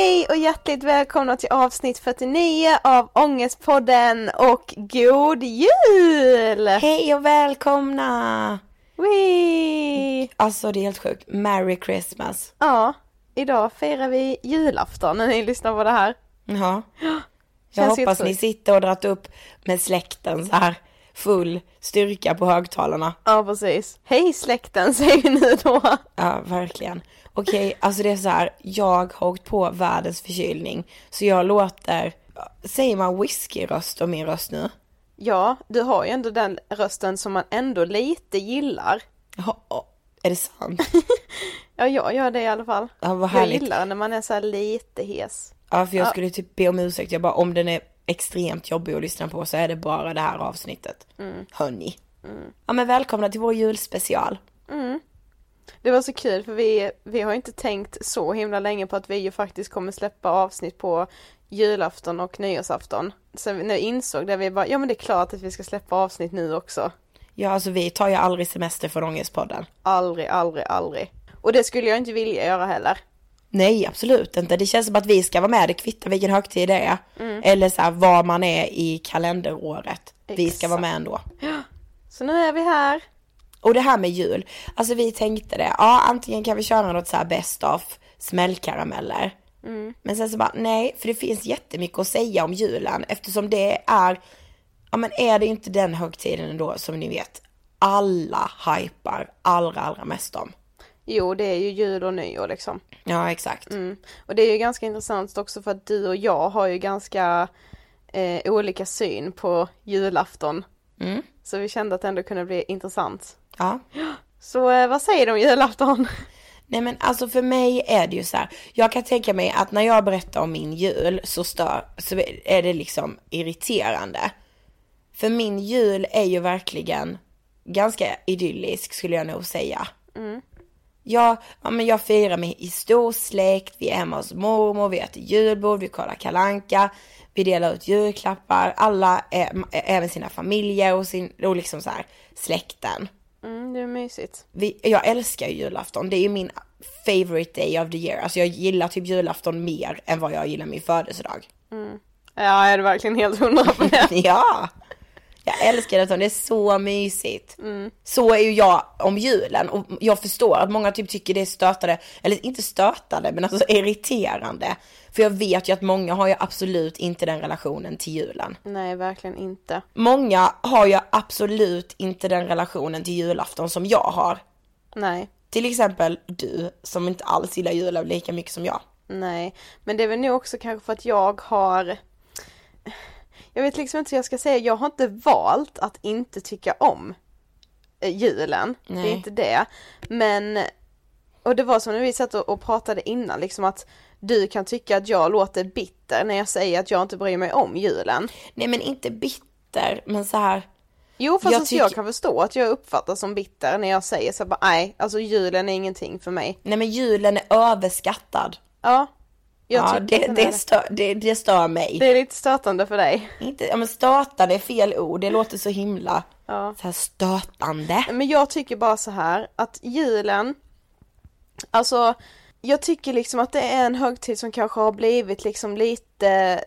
Hej och hjärtligt välkomna till avsnitt 49 av Ångestpodden och god jul! Hej och välkomna! Wee! Alltså det är helt sjukt. Merry Christmas. Ja, idag firar vi julafton när ni lyssnar på det här. Ja. Jag Känns hoppas ni sitter och dragit upp med släkten så här full styrka på högtalarna. Ja precis. Hej släkten säger vi nu då. Ja, verkligen. Okej, alltså det är så här, jag har åkt på världens förkylning. Så jag låter, säger man whiskyröst om min röst nu? Ja, du har ju ändå den rösten som man ändå lite gillar. Åh, är det sant? Ja, jag gör det i alla fall. Ja, vad jag gillar när man är så här lite hes. Ja, för jag Ja. skulle typ be om ursäkt. Jag bara, om den är extremt jobbig att lyssna på så är det bara det här avsnittet. Mm. Hörni. Ja men välkomna till vår julspecial. Det var så kul för vi, vi har inte tänkt så himla länge på att vi ju faktiskt kommer släppa avsnitt på julafton och nyårsafton. Så vi- när vi insåg det, vi bara, ja men det är klart att vi ska släppa avsnitt nu också. Ja alltså vi tar ju aldrig semester från Ångestpodden. Aldrig, aldrig, aldrig. Och det skulle jag inte vilja göra heller. Nej absolut inte. Det känns som att vi ska vara med, det kvittar vilken högtid det är. Mm. Eller så här var man är i kalenderåret. Vi ska Exakt. vara med ändå. Så nu är vi här. Och det här med jul, alltså vi tänkte det, ja antingen kan vi köra något så här best of smällkarameller. Men sen så bara, nej, för det finns jättemycket att säga om julen eftersom det är, ja men är det inte den högtiden ändå som ni vet, alla hypar allra, allra mest om. Jo, det är ju jul och nyår liksom. Ja, exakt. Mm. Och det är ju ganska intressant också för att du och jag har ju ganska eh, olika syn på julafton. Mm. Så vi kände att det ändå kunde bli intressant. Ja. Så eh, vad säger du om julafton? Nej men alltså för mig är det ju så här, jag kan tänka mig att när jag berättar om min jul så, stör, så är det liksom irriterande. För min jul är ju verkligen ganska idyllisk skulle jag nog säga. Jag, ja, men jag firar med i stor släkt, vi är hemma hos mormor, vi äter julbord, vi kollar kalanka, vi delar ut julklappar, alla, även sina familjer och, sin, och liksom så här släkten. Mm, det är mysigt. Vi, jag älskar ju julafton, det är ju min favorite day of the year. Alltså jag gillar typ julafton mer än vad jag gillar min födelsedag. Ja, är du verkligen helt hundra på det? ja! Jag älskar julafton, det är så mysigt. Så är ju jag om julen och jag förstår att många typ tycker det är stötande, eller inte stötande men alltså irriterande. För jag vet ju att många har ju absolut inte den relationen till julen. Nej, verkligen inte. Många har ju absolut inte den relationen till julafton som jag har. Nej, Till exempel du som inte alls gillar julen lika mycket som jag. nej. Men det är väl nog också kanske för att jag har Jag vet liksom inte hur jag ska säga, jag har inte valt att inte tycka om eh, julen. Det Nej. är inte det. Men, och det var som när vi satt och, och pratade innan liksom att du kan tycka att jag låter bitter när jag säger att jag inte bryr mig om julen. Nej men inte bitter, men så här. Jo fast Jag alltså jag kan förstå att jag uppfattas som bitter när jag säger så här bara nej, alltså julen är ingenting för mig. Nej men julen är överskattad. Ja. Ja, det, det, stör, det, det stör mig. det är lite stötande för dig. Inte, ja men stötande är fel ord, det låter så himla Ja. så här stötande. Men jag tycker bara så här att julen, alltså jag tycker liksom att det är en högtid som kanske har blivit liksom lite,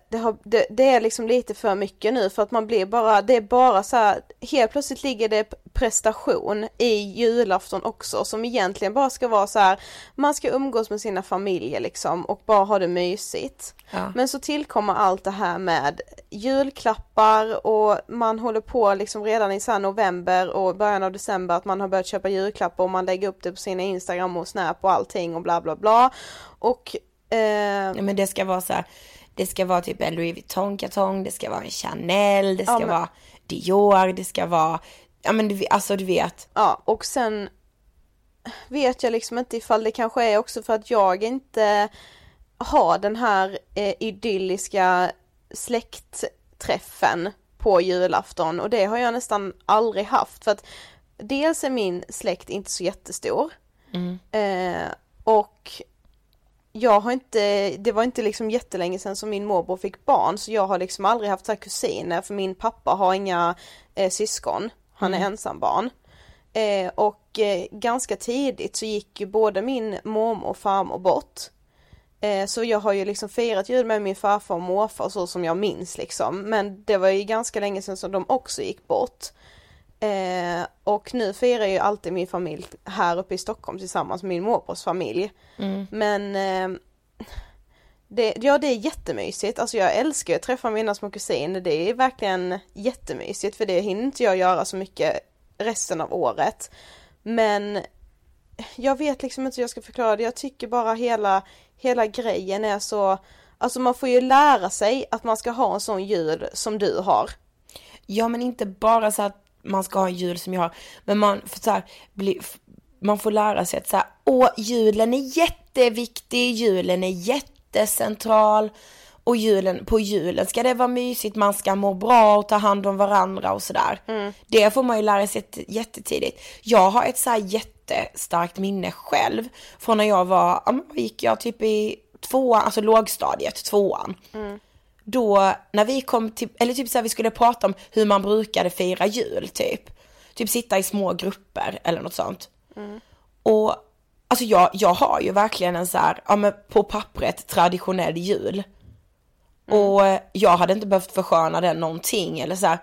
det, har, det, det är liksom lite för mycket nu för att man blir bara, det är bara så här, helt plötsligt ligger det prestation i julafton också som egentligen bara ska vara så här, man ska umgås med sina familjer liksom och bara ha det mysigt. Ja. Men så tillkommer allt det här med julklappar och man håller på liksom redan i så november och början av december att man har börjat köpa julklappar och man lägger upp det på sina Instagram och Snap och allting och bla bla bla. Och eh, men det ska vara så här, det ska vara typ en Louis Vuitton-kartong, det ska vara en Chanel, det ska Ja, vara Dior, det ska vara, ja men du, alltså du vet. Ja, och sen vet jag liksom inte ifall det kanske är också för att jag inte har den här eh, idylliska släktträffen på julafton. Och det har jag nästan aldrig haft för att dels är min släkt inte så jättestor. Eh, och jag har inte, det var inte liksom jättelänge sedan som min morbror fick barn så jag har liksom aldrig haft så här kusiner för min pappa har inga eh, syskon, han är ensambarn. Eh, och eh, ganska tidigt så gick ju både min mormor och farmor bort. Eh, så jag har ju liksom firat jul med min farfar och morfar så som jag minns liksom. Men det var ju ganska länge sedan som de också gick bort. Eh, och nu firar ju alltid min familj här uppe i Stockholm tillsammans med min morbrors familj. Men eh, det, ja det är jättemysigt, alltså jag älskar att träffa mina små kusiner, det är verkligen jättemysigt för det hinner inte jag göra så mycket resten av året. Men jag vet liksom inte hur jag ska förklara det, jag tycker bara hela, hela grejen är så, alltså man får ju lära sig att man ska ha en sån jul som du har. Ja men inte bara så att man ska ha en jul som jag har, men man får så här, bli, man får lära sig att så här, åh julen är jätteviktig, julen är jättecentral och julen, på julen ska det vara mysigt, man ska må bra och ta hand om varandra och sådär. Det får man ju lära sig jätte- jättetidigt. Jag har ett så här jättestarkt minne själv från när jag var, gick jag? Typ i tvåan, alltså lågstadiet, tvåan då när vi kom till, eller typ så här, vi skulle prata om hur man brukade fira jul typ. Typ sitta i små grupper eller något sånt. Och alltså jag, jag har ju verkligen en så här, ja men på pappret traditionell jul. Och jag hade inte behövt försköna den någonting eller så här.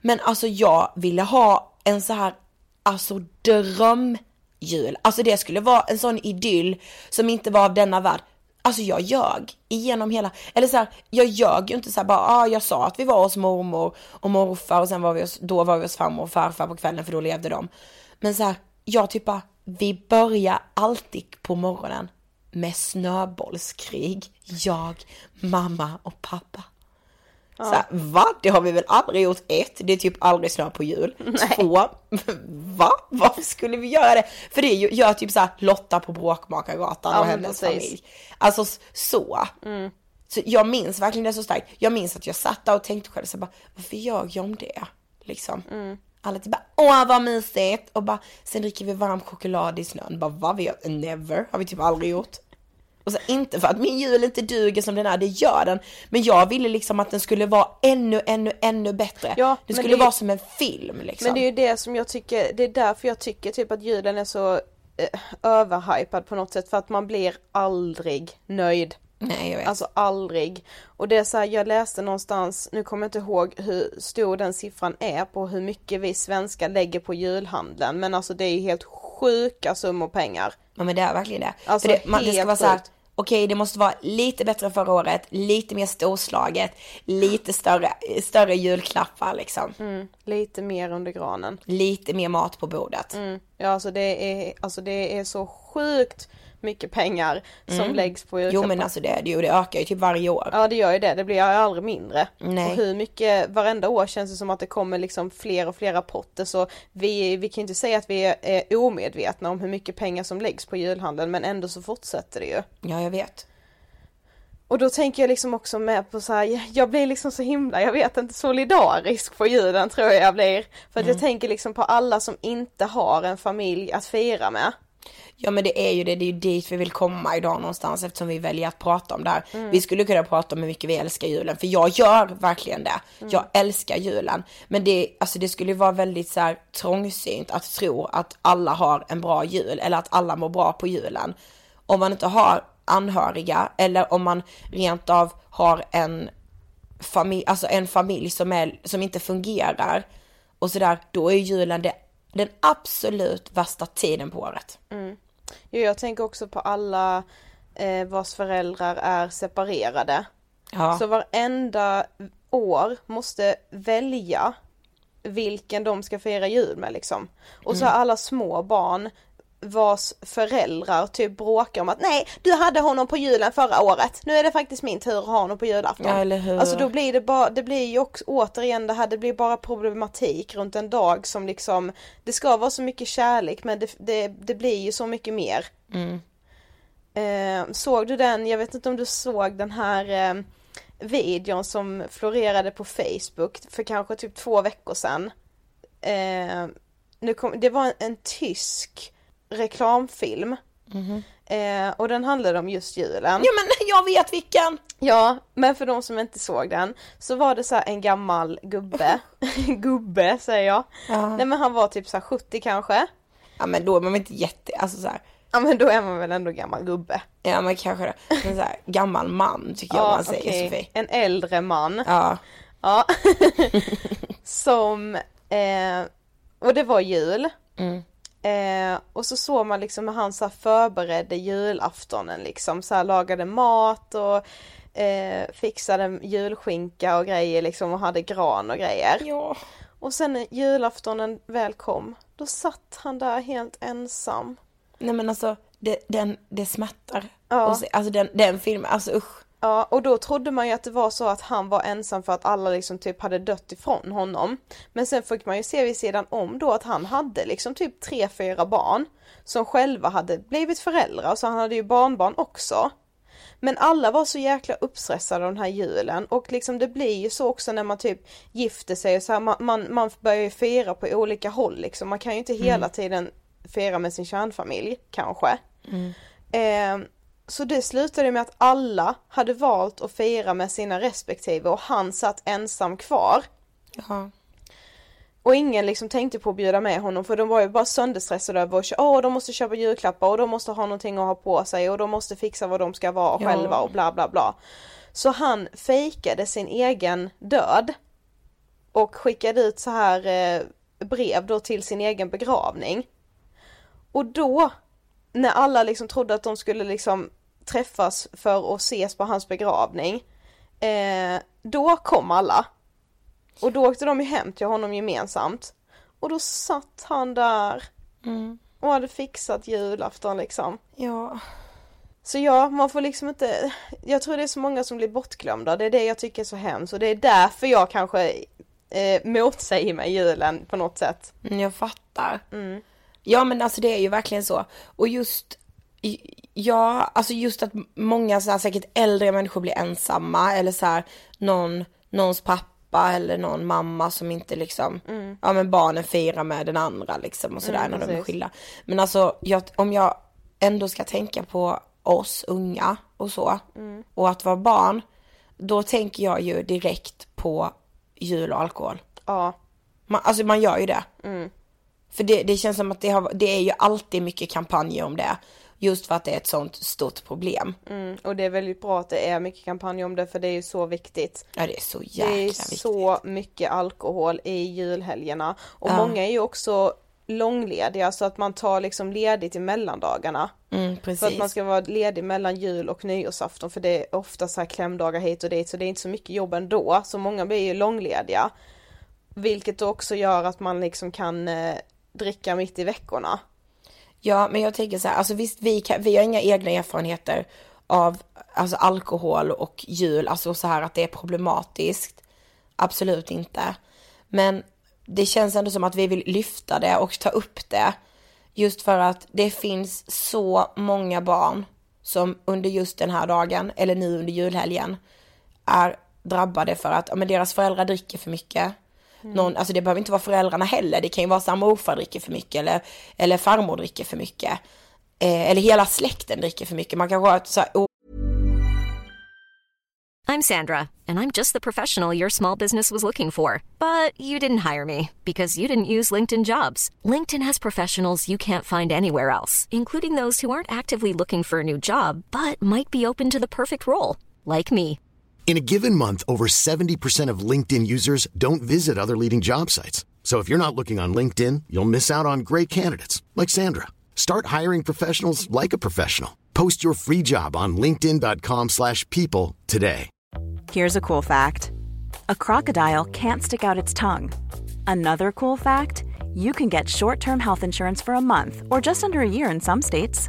Men alltså jag ville ha en så här, alltså drömjul. Alltså det skulle vara en sån idyll som inte var av denna värld. Alltså jag ljög igenom hela, eller så här, jag ljög ju inte så här bara, ah, jag sa att vi var hos mormor och morfar och sen var vi hos, då var vi hos farmor och farfar på kvällen för då levde de. Men så här, jag typ bara, vi börjar alltid på morgonen med snöbollskrig, jag, mamma och pappa. Så här, va? Det har vi väl aldrig gjort? Ett, det är typ aldrig snö på jul. Två, va? Varför skulle vi göra det? För det gör typ så här Lotta på Bråkmakargatan Ja, och hennes precis. familj. Alltså så. Så jag minns verkligen det så starkt. Jag minns att jag satt där och tänkte själv så bara, varför gör jag om det? Liksom. Alla typ bara, åh vad mysigt! Och bara, sen dricker vi varm choklad i snön. Bara, vad vi gör? Never, har vi typ aldrig gjort. Och så inte för att min jul inte duger som den är, det gör den. Men jag ville liksom att den skulle vara ännu, ännu, ännu bättre. Ja, men skulle det vara som en film liksom. Men det är ju det som jag tycker, det är därför jag tycker typ att julen är så eh, överhypad på något sätt för att man blir aldrig nöjd. Nej, jag vet. Alltså aldrig. Och det är så här, jag läste någonstans, nu kommer jag inte ihåg hur stor den siffran är på hur mycket vi svenskar lägger på julhandeln. Men alltså det är ju helt sjuka summor pengar. Ja men det är verkligen det. Alltså, det, man, det ska vara så här, okej det måste vara lite bättre än förra året, lite mer storslaget, lite större, större julklappar liksom. Mm, lite mer under granen. Lite mer mat på bordet. Mm. Ja alltså det är, alltså det är så sjukt mycket pengar som läggs på Mm. Jo julklappar. men alltså det är det ju, det ökar ju typ varje år. Ja det gör ju det, det blir ju aldrig mindre. Nej. Och hur mycket, varenda år känns det som att det kommer liksom fler och fler rapporter så vi, vi kan ju inte säga att vi är, är omedvetna om hur mycket pengar som läggs på julhandeln men ändå så fortsätter det ju. Ja jag vet. Och då tänker jag liksom också med på så här, jag blir liksom så himla, jag vet inte, solidarisk på julen tror jag jag blir. För att jag tänker liksom på alla som inte har en familj att fira med. Ja men det är ju det, det är ju dit vi vill komma idag någonstans eftersom vi väljer att prata om det här. Vi skulle kunna prata om hur mycket vi älskar julen, för jag gör verkligen det. Jag älskar julen. Men det, alltså det skulle vara väldigt så här trångsynt att tro att alla har en bra jul eller att alla mår bra på julen. Om man inte har anhöriga eller om man rent av har en familj, alltså en familj som, är, som inte fungerar och sådär, då är julen det, den absolut värsta tiden på året. Jo, jag tänker också på alla eh, vars föräldrar är separerade. Ja. Så varenda år måste välja vilken de ska fira jul med liksom. Och så har alla små barn vars föräldrar typ bråkar om att nej, du hade honom på julen förra året. Nu är det faktiskt min tur att ha honom på julafton. Ja, eller hur? Alltså då blir det bara, det blir ju också återigen det här, det blir bara problematik runt en dag som liksom, det ska vara så mycket kärlek men det, det, det blir ju så mycket mer. Eh, såg du den, jag vet inte om du såg den här eh, videon som florerade på Facebook för kanske typ två veckor sedan. Eh, nu kom, det var en, en tysk reklamfilm. Eh, och den handlade om just julen. Ja men jag vet vilken! Ja, men för de som inte såg den så var det så en gammal gubbe, gubbe säger jag. Nej men han var typ så här 70 kanske. Ja men då är man väl inte jätte, alltså så här, Ja men då är man väl ändå gammal gubbe. ja men kanske det. Men så här, gammal man tycker jag man säger okej. Sofie. En äldre man. Ja, Ja. Som, eh, och det var jul. Eh, och så såg man liksom hur han så förberedde julaftonen liksom, så lagade mat och eh, fixade julskinka och grejer liksom och hade gran och grejer. ja. Och sen när julaftonen väl kom, då satt han där helt ensam. Nej men alltså, det, den, det smärtar. Ja. Och se, alltså den, den filmen, alltså usch. Ja, och då trodde man ju att det var så att han var ensam för att alla liksom typ hade dött ifrån honom. Men sen fick man ju se vid sidan om då att han hade liksom typ tre, fyra barn som själva hade blivit föräldrar, så han hade ju barnbarn också. Men alla var så jäkla uppstressade av den här julen och liksom det blir ju så också när man typ gifter sig och så här, man, man, man börjar ju fira på olika håll liksom. Man kan ju inte hela tiden fira med sin kärnfamilj kanske. Eh, så det slutade med att alla hade valt att fira med sina respektive och han satt ensam kvar. Ja. Och ingen liksom tänkte på att bjuda med honom för de var ju bara sönderstressade över att åh de måste köpa julklappar och de måste ha någonting att ha på sig och de måste fixa vad de ska vara Ja. själva och bla bla bla. Så han fejkade sin egen död och skickade ut så här eh, brev då till sin egen begravning. Och då, när alla liksom trodde att de skulle liksom träffas för att ses på hans begravning. Eh, då kom alla. Och då åkte de ju hem till honom gemensamt. Och då satt han där och hade fixat julafton liksom. Ja. Så ja, man får liksom inte, jag tror det är så många som blir bortglömda, det är det jag tycker är så hemskt och det är därför jag kanske eh, motsäger mig julen på något sätt. Mm, Jag fattar. Ja men alltså det är ju verkligen så. Och just, ja, alltså just att många så här, säkert äldre människor blir ensamma eller så här, någon, någons pappa eller någon mamma som inte liksom, ja men barnen firar med den andra liksom och sådär när de är precis. skilda. Men alltså jag, om jag ändå ska tänka på oss unga och så, och att vara barn, då tänker jag ju direkt på jul och alkohol. Ja, Man, alltså man gör ju det. För det, det känns som att det, har, det är ju alltid mycket kampanjer om det. Just för att det är ett sånt stort problem. mm, och det är väldigt bra att det är mycket kampanj om det för det är ju så viktigt. Ja det är så jäkla Det är viktigt. så mycket alkohol i julhelgerna och Ja. många är ju också långlediga så att man tar liksom ledigt i mellandagarna. Mm, precis. För att man ska vara ledig mellan jul och nyårsafton för det är ofta så här klämdagar hit och dit så det är inte så mycket jobb ändå så många blir ju långlediga. Vilket också gör att man liksom kan eh, dricka mitt i veckorna. Ja men jag tänker så här, alltså visst vi, kan, vi har inga egna erfarenheter av alltså, alkohol och jul, alltså så här att det är problematiskt. Absolut inte. Men det känns ändå som att vi vill lyfta det och ta upp det. Just för att det finns så många barn som under just den här dagen, eller nu under julhelgen, är drabbade för att ja, men deras föräldrar dricker för mycket. Mm. Någon, alltså det behöver inte vara föräldrarna heller, det kan ju vara så att morfar dricker för mycket eller, eller farmor dricker för mycket. Eh, eller hela släkten dricker för mycket. Man kanske har ett så här, I'm Sandra, and I'm just the professional your small business was looking for. But you didn't hire me because you didn't use LinkedIn jobs. LinkedIn has professionals you can't find anywhere else, including those who aren't actively looking for a new job but might be open to the perfect role, like me. In a given month, over 70% of LinkedIn users don't visit other leading job sites. So if you're not looking on LinkedIn, you'll miss out on great candidates like Sandra. Start hiring professionals like a professional. Post your free job on linkedin.com/people today. Here's a cool fact a crocodile can't stick out its tongue. Another cool fact you can get short term health insurance for a month or just under a year in some states.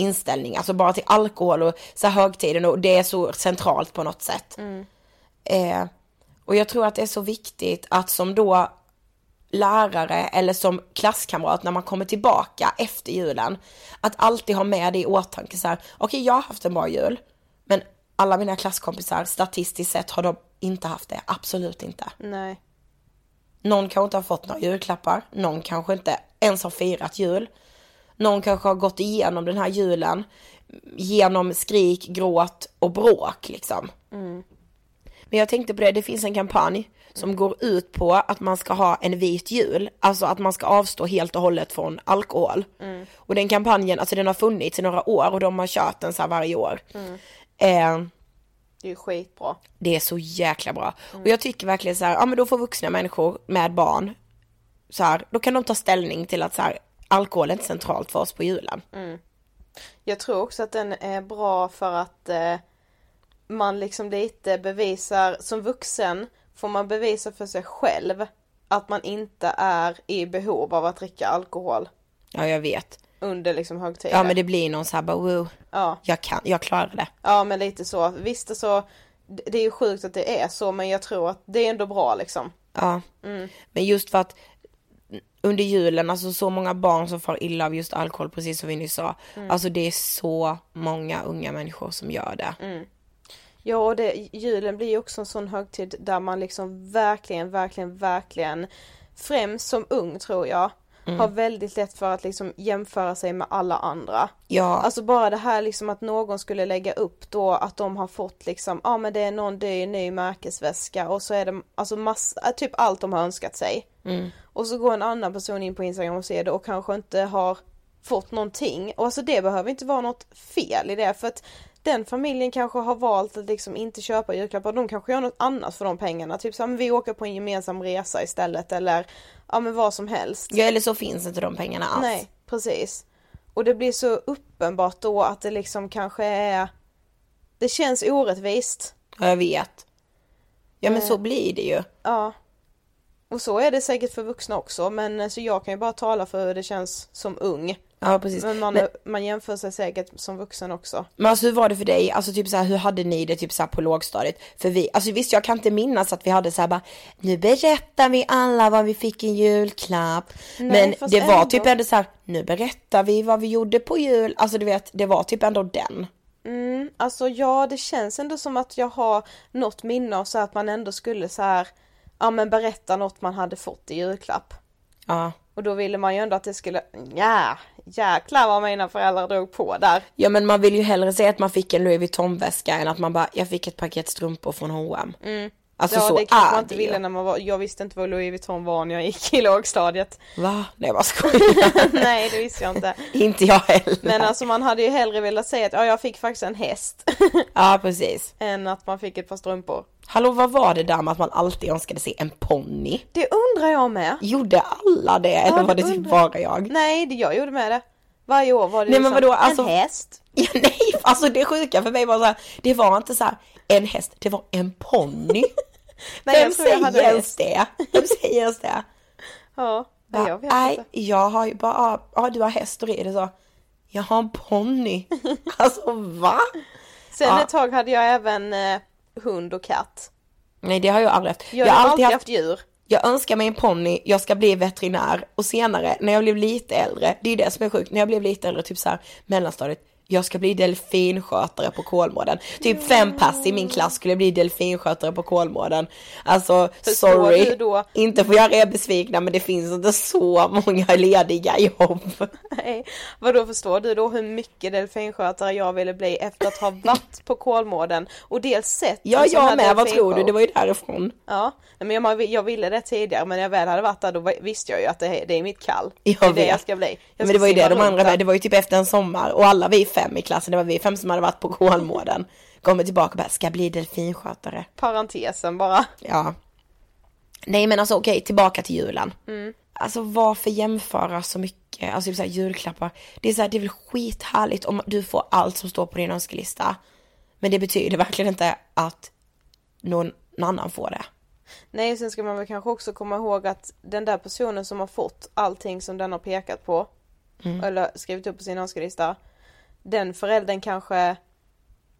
inställning, alltså bara till alkohol och så här högtiden och det är så centralt på något sätt. Eh, och jag tror att det är så viktigt att som då lärare eller som klasskamrat när man kommer tillbaka efter julen, att alltid ha med det i åtanke så här, okej jag har haft en bra jul, men alla mina klasskompisar statistiskt sett har de inte haft det, absolut inte. Nej. Någon kanske inte har fått några julklappar, någon kanske inte ens har firat jul. Någon kanske har gått igenom den här julen genom skrik, gråt och bråk liksom. Men jag tänkte på det, det finns en kampanj som går ut på att man ska ha en vit jul, alltså att man ska avstå helt och hållet från alkohol. Och den kampanjen, alltså den har funnits i några år och de har kört den så här varje år. Eh, Det är ju skitbra. det är så jäkla bra. Och jag tycker verkligen så här, ja men då får vuxna människor med barn, så här, då kan de ta ställning till att så här, alkohol är inte centralt för oss på julen. Jag tror också att den är bra för att eh, man liksom lite bevisar, som vuxen får man bevisa för sig själv att man inte är i behov av att dricka alkohol Ja jag vet. under liksom högtider. Ja men det blir någon så här bara wow, ja. jag kan, jag klarar det. ja men lite så. Visst så, det det är ju sjukt att det är så men jag tror att det är ändå bra liksom. Ja. Mm. Men just för att under julen, alltså så många barn som far illa av just alkohol, precis som vi nyss sa. Mm. Alltså det är så många unga människor som gör det. Ja och det, julen blir ju också en sån högtid där man liksom verkligen, verkligen, verkligen främst som ung tror jag har väldigt lätt för att liksom jämföra sig med alla andra. Ja, Alltså bara det här liksom att någon skulle lägga upp då att de har fått liksom, ja ah, men det är någon dyr ny märkesväska och så är det alltså massa, typ allt de har önskat sig. Och så går en annan person in på Instagram och ser det och kanske inte har fått någonting. Och alltså det behöver inte vara något fel i det för att den familjen kanske har valt att liksom inte köpa julklappar, de kanske gör något annat för de pengarna. Typ så här, men vi åker på en gemensam resa istället eller ja men vad som helst. ja eller så finns inte de pengarna alls. Nej, precis. Och det blir så uppenbart då att det liksom kanske är Det känns orättvist. Ja, jag vet. Ja men Eh. så blir det ju. Ja. Och så är det säkert för vuxna också men alltså jag kan ju bara tala för hur det känns som ung. Ja precis. Men man, Men, man jämför sig säkert som vuxen också. men alltså hur var det för dig? Alltså typ så här, hur hade ni det typ så här på lågstadiet? För vi, alltså visst jag kan inte minnas att vi hade så här bara, nu berättar vi alla vad vi fick i julklapp. Nej, men det var ändå. typ ändå så här, nu berättar vi vad vi gjorde på jul. Alltså du vet, det var typ ändå den. Mm, alltså ja det känns ändå som att jag har något minne av så att man ändå skulle så här Ja men berätta något man hade fått i julklapp. Ja. Och då ville man ju ändå att det skulle, ja jäklar vad mina föräldrar drog på där. Ja men man vill ju hellre säga att man fick en Louis Vuitton-väska än att man bara, jag fick ett paket strumpor från H&M. Alltså ja så det kanske man inte ville när man var, jag visste inte vad Louis Vuitton var när jag gick i lågstadiet. Va? Nej vad skojar. Nej det visste jag inte. inte jag heller. Men alltså man hade ju hellre velat säga att ja, jag fick faktiskt en häst Ja precis. än att man fick ett par strumpor. Hallå vad var det där med att man alltid önskade sig en ponny? Det undrar jag med. Gjorde alla det eller Ja, var det det typ bara jag? Nej det jag gjorde med det. Varje år var det Nej, men liksom vadå, alltså- en häst. Ja, nej, alltså det sjuka för mig var så här, det var inte så här en häst, det var en ponny. Nej, Vem jag tror jag hade säger en ens det? Vem säger ens det? Ja, nej, jag vet Nej, inte. jag har ju bara, ja du har häst och rider så. Jag har en ponny. Alltså va? Sen Ja. ett tag hade jag även eh, hund och katt. Nej det har jag aldrig haft. Jag, har alltid haft djur. jag önskar mig en ponny, jag ska bli veterinär och senare när jag blev lite äldre, det är det som är sjukt, när jag blev lite äldre, typ så här mellanstadiet, jag ska bli delfinskötare på Kolmården. Typ fem pass i min klass skulle bli delfinskötare på Kolmården. Alltså sorry, inte för jag är besvikna men det finns inte så många lediga jobb. Nej, vadå förstår du då hur mycket delfinskötare jag ville bli efter att ha varit på Kolmården och dels sett Ja här jag med, vad tror du? Det var ju därifrån. Ja, men jag, jag ville det tidigare men när jag väl hade varit där då visste jag ju att det, är- det är mitt kall. Jag det är det vet. jag ska bli. Jag men ska det var ju det de andra där. det var ju typ efter en sommar och alla vi fem i klassen, det var vi fem som hade varit på Kolmården. Kommer tillbaka och bara, ska bli delfinskötare. Parentesen bara. Ja. Nej men alltså okej, tillbaka till julen. Mm. Alltså varför jämföra så mycket, alltså typ såhär julklappar. Det är såhär, det är väl skithärligt om du får allt som står på din önskelista. Men det betyder verkligen inte att någon annan får det. Nej, sen ska man väl kanske också komma ihåg att den där personen som har fått allting som den har pekat på Mm. eller skrivit upp på sin önskelista den föräldern kanske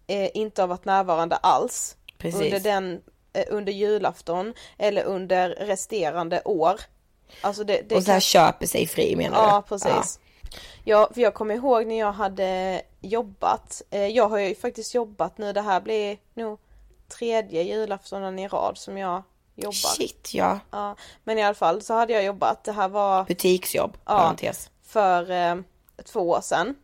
eh, inte har varit närvarande alls Precis. under den eh, under julafton eller under resterande år. Alltså det, det och så här kan- köper sig fri menar du? Ja, precis. Ja. för jag kommer ihåg när jag hade jobbat. Eh, jag har ju faktiskt jobbat nu, det här blir nog tredje julaftonen i rad som jag jobbar. Shit ja. Ja, men i alla fall så hade jag jobbat, det här var Butiksjobb, Ja. parentes. för eh, två år sedan.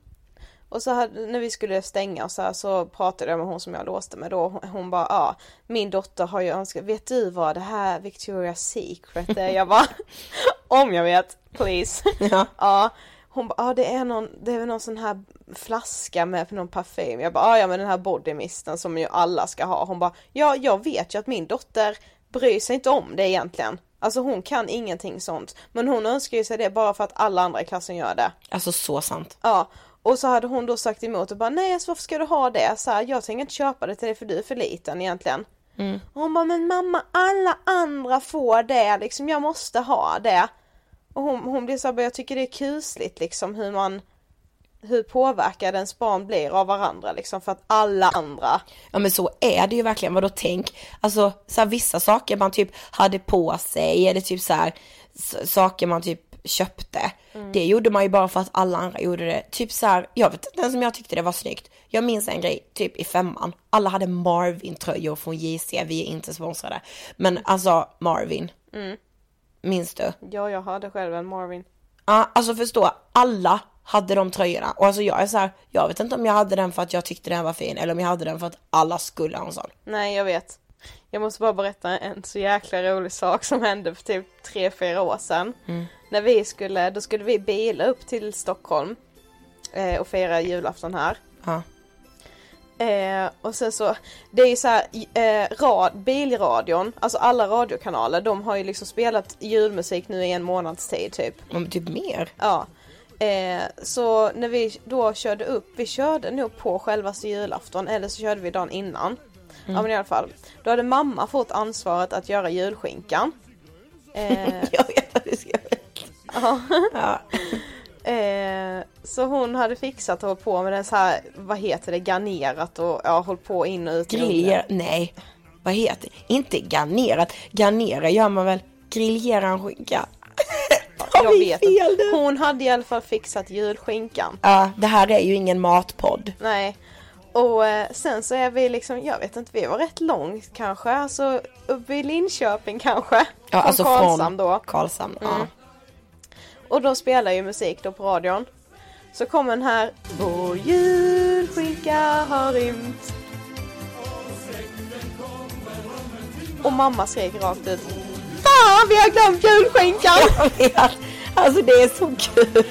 Och så hade, när vi skulle stänga och så här så pratade jag med hon som jag låste med då. Hon, hon bara, ja, min dotter har ju önskat, vet du vad det här Victoria's Secret är? Jag bara, om jag vet, please. Ja. Ja, hon bara, ja det är någon, det är väl någon sån här flaska med någon parfym. Jag bara, "Ah, ja men den här bodymisten som ju alla ska ha. Hon bara, ja jag vet ju att min dotter bryr sig inte om det egentligen. Alltså hon kan ingenting sånt. Men hon önskar ju sig det bara för att alla andra i klassen gör det. Alltså så sant. Ja, och så hade hon då sagt emot och bara nej alltså varför ska du ha det? Så här, jag tänker inte köpa det till dig för du är för liten egentligen. Och hon bara men mamma alla andra får det liksom jag måste ha det. Och hon, hon blir så här, "Men jag tycker det är kusligt liksom hur man hur påverkade ens barn blir av varandra liksom för att alla andra Ja men så är det ju verkligen, vadå tänk, alltså så här, vissa saker man typ hade på sig eller typ så här saker man typ köpte. Det gjorde man ju bara för att alla andra gjorde det. Typ så här, jag vet inte ens om jag tyckte det var snyggt. Jag minns en grej, typ i femman. Alla hade Marvin-tröjor från JC, vi är inte sponsrade. Men alltså Marvin. Minns du? Ja, jag hade själv en Marvin. Ja, alltså förstå, alla hade de tröjorna. Och alltså jag är så här, jag vet inte om jag hade den för att jag tyckte den var fin eller om jag hade den för att alla skulle ha en sån. Nej, jag vet. Jag måste bara berätta en så jäkla rolig sak som hände för typ tre fyra år sedan. När vi skulle, då skulle vi bila upp till Stockholm eh, och fira julafton här. Ja. Eh, och sen så, det är ju så här, eh, rad, bilradion, alltså alla radiokanaler, de har ju liksom spelat julmusik nu i en månads tid typ. Om typ mer. Ja. Eh, så när vi då körde upp, vi körde nog på självaste julafton eller så körde vi dagen innan. Ja men i alla fall. Då hade mamma fått ansvaret att göra julskinkan. Eh, Jag vet vad du ska ja. Ja. Eh, så hon hade fixat och hållit på med den så här, vad heter det, garnerat och ja, hållit på in och ut. i ugnen. Griller, nej. Vad heter det? Inte garnerat. Garnera gör man väl? Griljera en skinka. Jag vet fel? Hon hade i alla fall fixat julskinkan. Ja, det här är ju ingen matpodd. Nej. Och eh, sen så är vi liksom, jag vet inte, vi var rätt långt kanske, alltså uppe i Linköping kanske. Ja, från alltså Karlshamn från då. Karlshamn. Ja. Mm. Och de spelar ju musik då på radion. Så kommer den här Vår julskinka har rymt. Och mamma skrek rakt ut Fan vi har glömt julskinkan! Alltså det är så kul.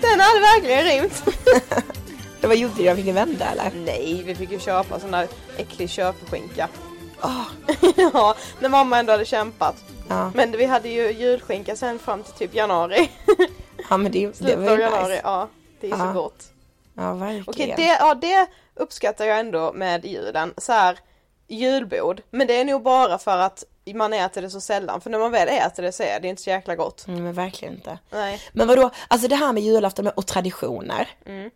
Den hade verkligen rymt! Det var gjorde jag fick ni vända eller? Nej, vi fick ju köpa sån där äcklig köpskinka. Åh, ja, när mamma ändå hade kämpat. ja. Men vi hade ju julskinka sen fram till typ januari. ja men det, det var ju januari, nice. ja. Det är så Ja. gott. Ja verkligen. Okej, det, ja, det uppskattar jag ändå med julen. Så här, julbord. Men det är nog bara för att man äter det så sällan. För när man väl äter det så är det inte så jäkla gott. Mm, men verkligen inte. Nej. Men vadå, alltså det här med julafton och traditioner. Mm.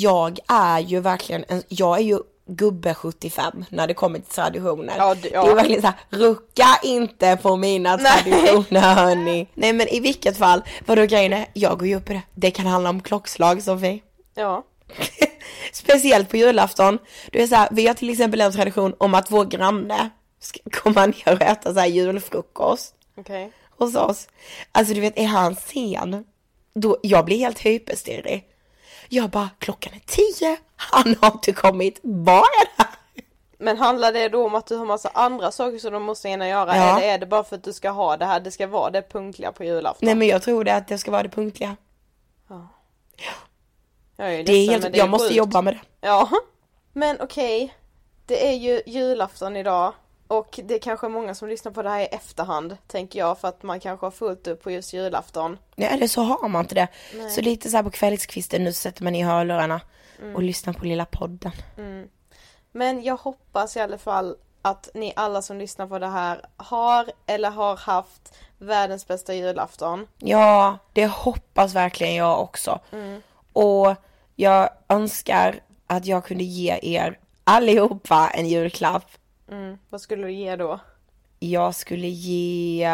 Jag är ju verkligen, en, jag är ju gubbe 75 när det kommer till traditioner. Ja, det- ja. det är verkligen så här, rucka inte på mina Nej. traditioner hörni. Nej men i vilket fall, vadå grejen är, jag går ju upp i det. Det kan handla om klockslag Sofie. Ja. Speciellt på julafton. Du är så här, vi har till exempel en tradition om att vår granne ska komma ner och äta så här julfrukost Okej. hos oss. Alltså du vet, är han sen, då, jag blir helt hyperstirrig. Jag bara, klockan är tio, han har inte kommit, vad är det här? Men handlar det då om att du har massa andra saker som du måste hinna göra? Ja. Eller är det bara för att du ska ha det här, det ska vara det punktliga på julafton? Nej men jag tror det att det ska vara det punktliga. Jag är, Det är ledsen, helt, men det är jag måste jobba med det. Ja. Men okej. Det är ju julafton idag. Och det är kanske många som lyssnar på det här i efterhand, tänker jag, för att man kanske har fullt upp på just julafton. Nej eller så har man inte det. Så lite så här på kvällskvisten nu så sätter man i hörlurarna och lyssnar på lilla podden. Men jag hoppas i alla fall att ni alla som lyssnar på det här har eller har haft världens bästa julafton. Ja, det hoppas verkligen jag också. Och jag önskar att jag kunde ge er allihopa en julklapp. Mm. Vad skulle du ge då? Jag skulle ge...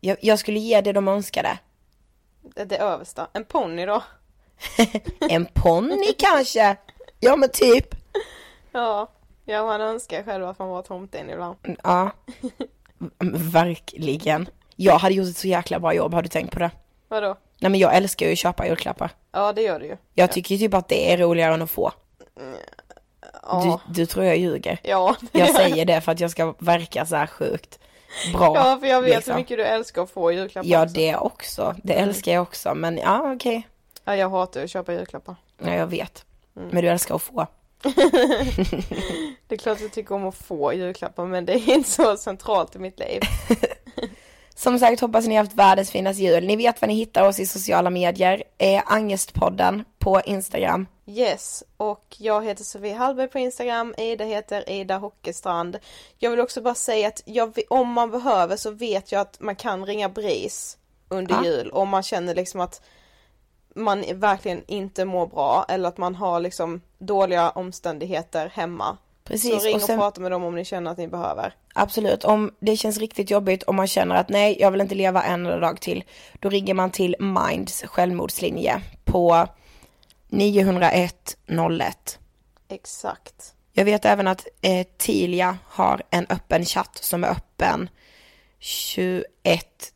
Jag, jag skulle ge det de önskade. Det, det översta. En ponny då? En ponny kanske? Ja men typ. Ja. Ja, man önskar själv att man var tomten ibland. Ja. Verkligen. Jag hade gjort ett så jäkla bra jobb, har du tänkt på det? Vadå? Nej men jag älskar ju att köpa julklappar. Ja, det gör du ju. Jag tycker ju typ att det är roligare än att få. Ja. Du, du tror jag ljuger. Ja, Jag säger det för att jag ska verka så här sjukt bra. Ja, för jag vet liksom. hur mycket du älskar att få julklappar Ja också. det också, det älskar jag också men ja okej. Ja, jag hatar att köpa julklappar. Ja jag vet. Mm. Men du älskar att få. Det är klart att jag tycker om att få julklappar, men det är inte så centralt i mitt liv. Som sagt hoppas ni har haft världens finaste jul. Ni vet var ni hittar oss i sociala medier. Eh, Angestpodden på Instagram. Yes, och jag heter Sofie Hallberg på Instagram, Ida heter Ida Hockestrand. Jag vill också bara säga att jag, om man behöver så vet jag att man kan ringa BRIS under Ja. jul om man känner liksom att man verkligen inte mår bra eller att man har liksom dåliga omständigheter hemma. Precis, så ring och, och sen- prata med dem om ni känner att ni behöver. Absolut, om det känns riktigt jobbigt och man känner att nej, jag vill inte leva en dag till, då ringer man till Minds självmordslinje på 901 01. Exakt. Jag vet även att eh, Tilia har en öppen chatt som är öppen 21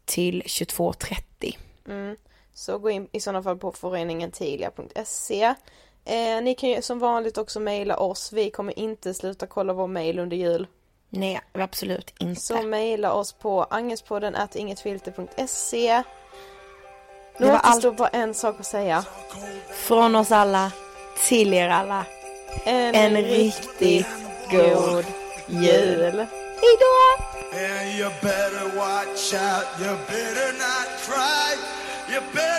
till 22.30. Mm. Så gå in i sådana fall på föreningentilia.se. Eh, ni kan ju som vanligt också mejla oss. Vi kommer inte sluta kolla vår mejl under jul. Nej, absolut inte. Så mejla oss på angespodden ingetfilter.se. Nu Det var återstår bara en sak att säga. Från oss alla till er alla. En, En riktigt god jul. Hejdå! And you better watch out, you better not cry, you better